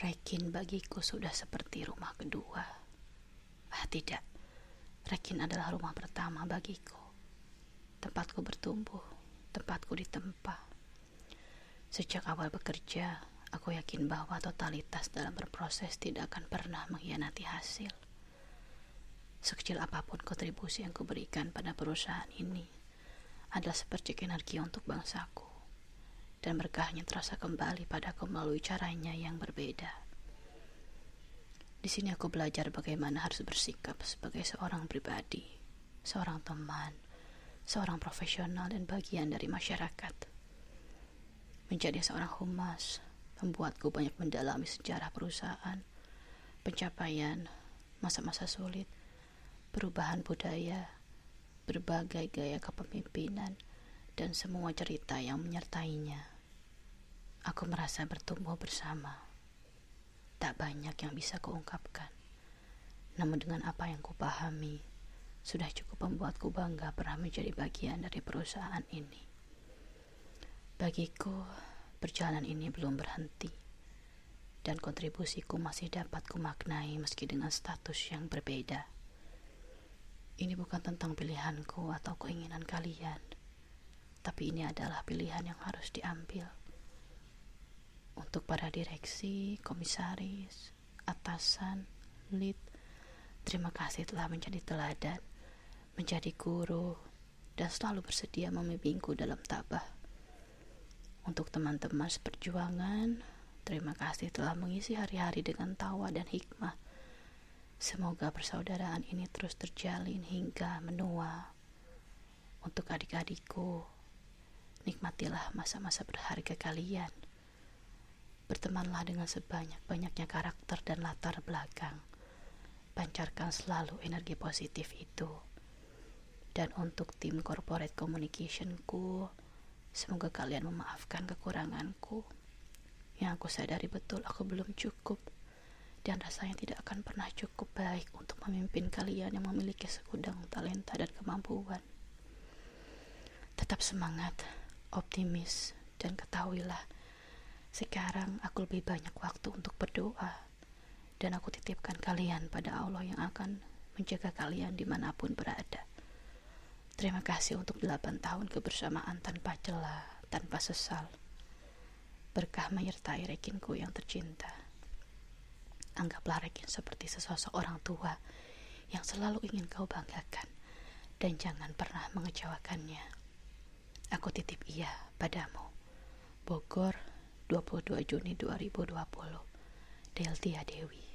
Rekin bagiku sudah seperti rumah kedua. Ah, tidak. Rekin adalah rumah pertama bagiku. Tempatku bertumbuh, tempatku ditempa. Sejak awal bekerja, aku yakin bahwa totalitas dalam berproses tidak akan pernah mengkhianati hasil. Sekecil apa pun kontribusi yang kuberikan pada perusahaan ini adalah seperti energi untuk bangsaku dan berkahnya terasa kembali padaku melalui caranya yang berbeda. Di sini aku belajar bagaimana harus bersikap sebagai seorang pribadi, seorang teman, seorang profesional dan bagian dari masyarakat. Menjadi seorang humas membuatku banyak mendalami sejarah perusahaan, pencapaian, masa-masa sulit, perubahan budaya, berbagai gaya kepemimpinan, dan semua cerita yang menyertainya. Aku merasa bertumbuh bersama. Tak banyak yang bisa kuungkapkan. Namun dengan apa yang kupahami, sudah cukup membuatku bangga pernah menjadi bagian dari perusahaan ini. Bagiku, perjalanan ini belum berhenti dan kontribusiku masih dapat kumaknai meski dengan status yang berbeda. Ini bukan tentang pilihanku atau keinginan kalian, tapi ini adalah pilihan yang harus diambil. Untuk para direksi, komisaris, atasan, lead, terima kasih telah menjadi teladan, menjadi guru, dan selalu bersedia membimbingku dalam tabah. Untuk teman-teman seperjuangan, terima kasih telah mengisi hari-hari dengan tawa dan hikmah Semoga persaudaraan ini terus terjalin hingga menua. Untuk adik-adikku, nikmatilah masa-masa berharga kalian. Bertemanlah dengan sebanyak-banyaknya karakter dan latar belakang. Pancarkan selalu energi positif itu. Dan untuk tim corporate communicationku, semoga kalian memaafkan kekuranganku. Yang aku sadari betul aku belum cukup dan rasanya tidak akan pernah cukup baik untuk memimpin kalian yang memiliki segudang talenta dan kemampuan. Tetap semangat, optimis, dan ketahuilah, sekarang aku lebih banyak waktu untuk berdoa, dan aku titipkan kalian pada Allah yang akan menjaga kalian di mana pun berada. Terima kasih untuk delapan tahun kebersamaan tanpa celah, tanpa sesal. Berkah menyertai rekinku yang tercinta. Anggaplah Rekin seperti sesosok orang tua yang selalu ingin kau banggakan dan jangan pernah mengecewakannya. Aku titip iya padamu. Bogor, 22 Juni 2020. Deltia Dewi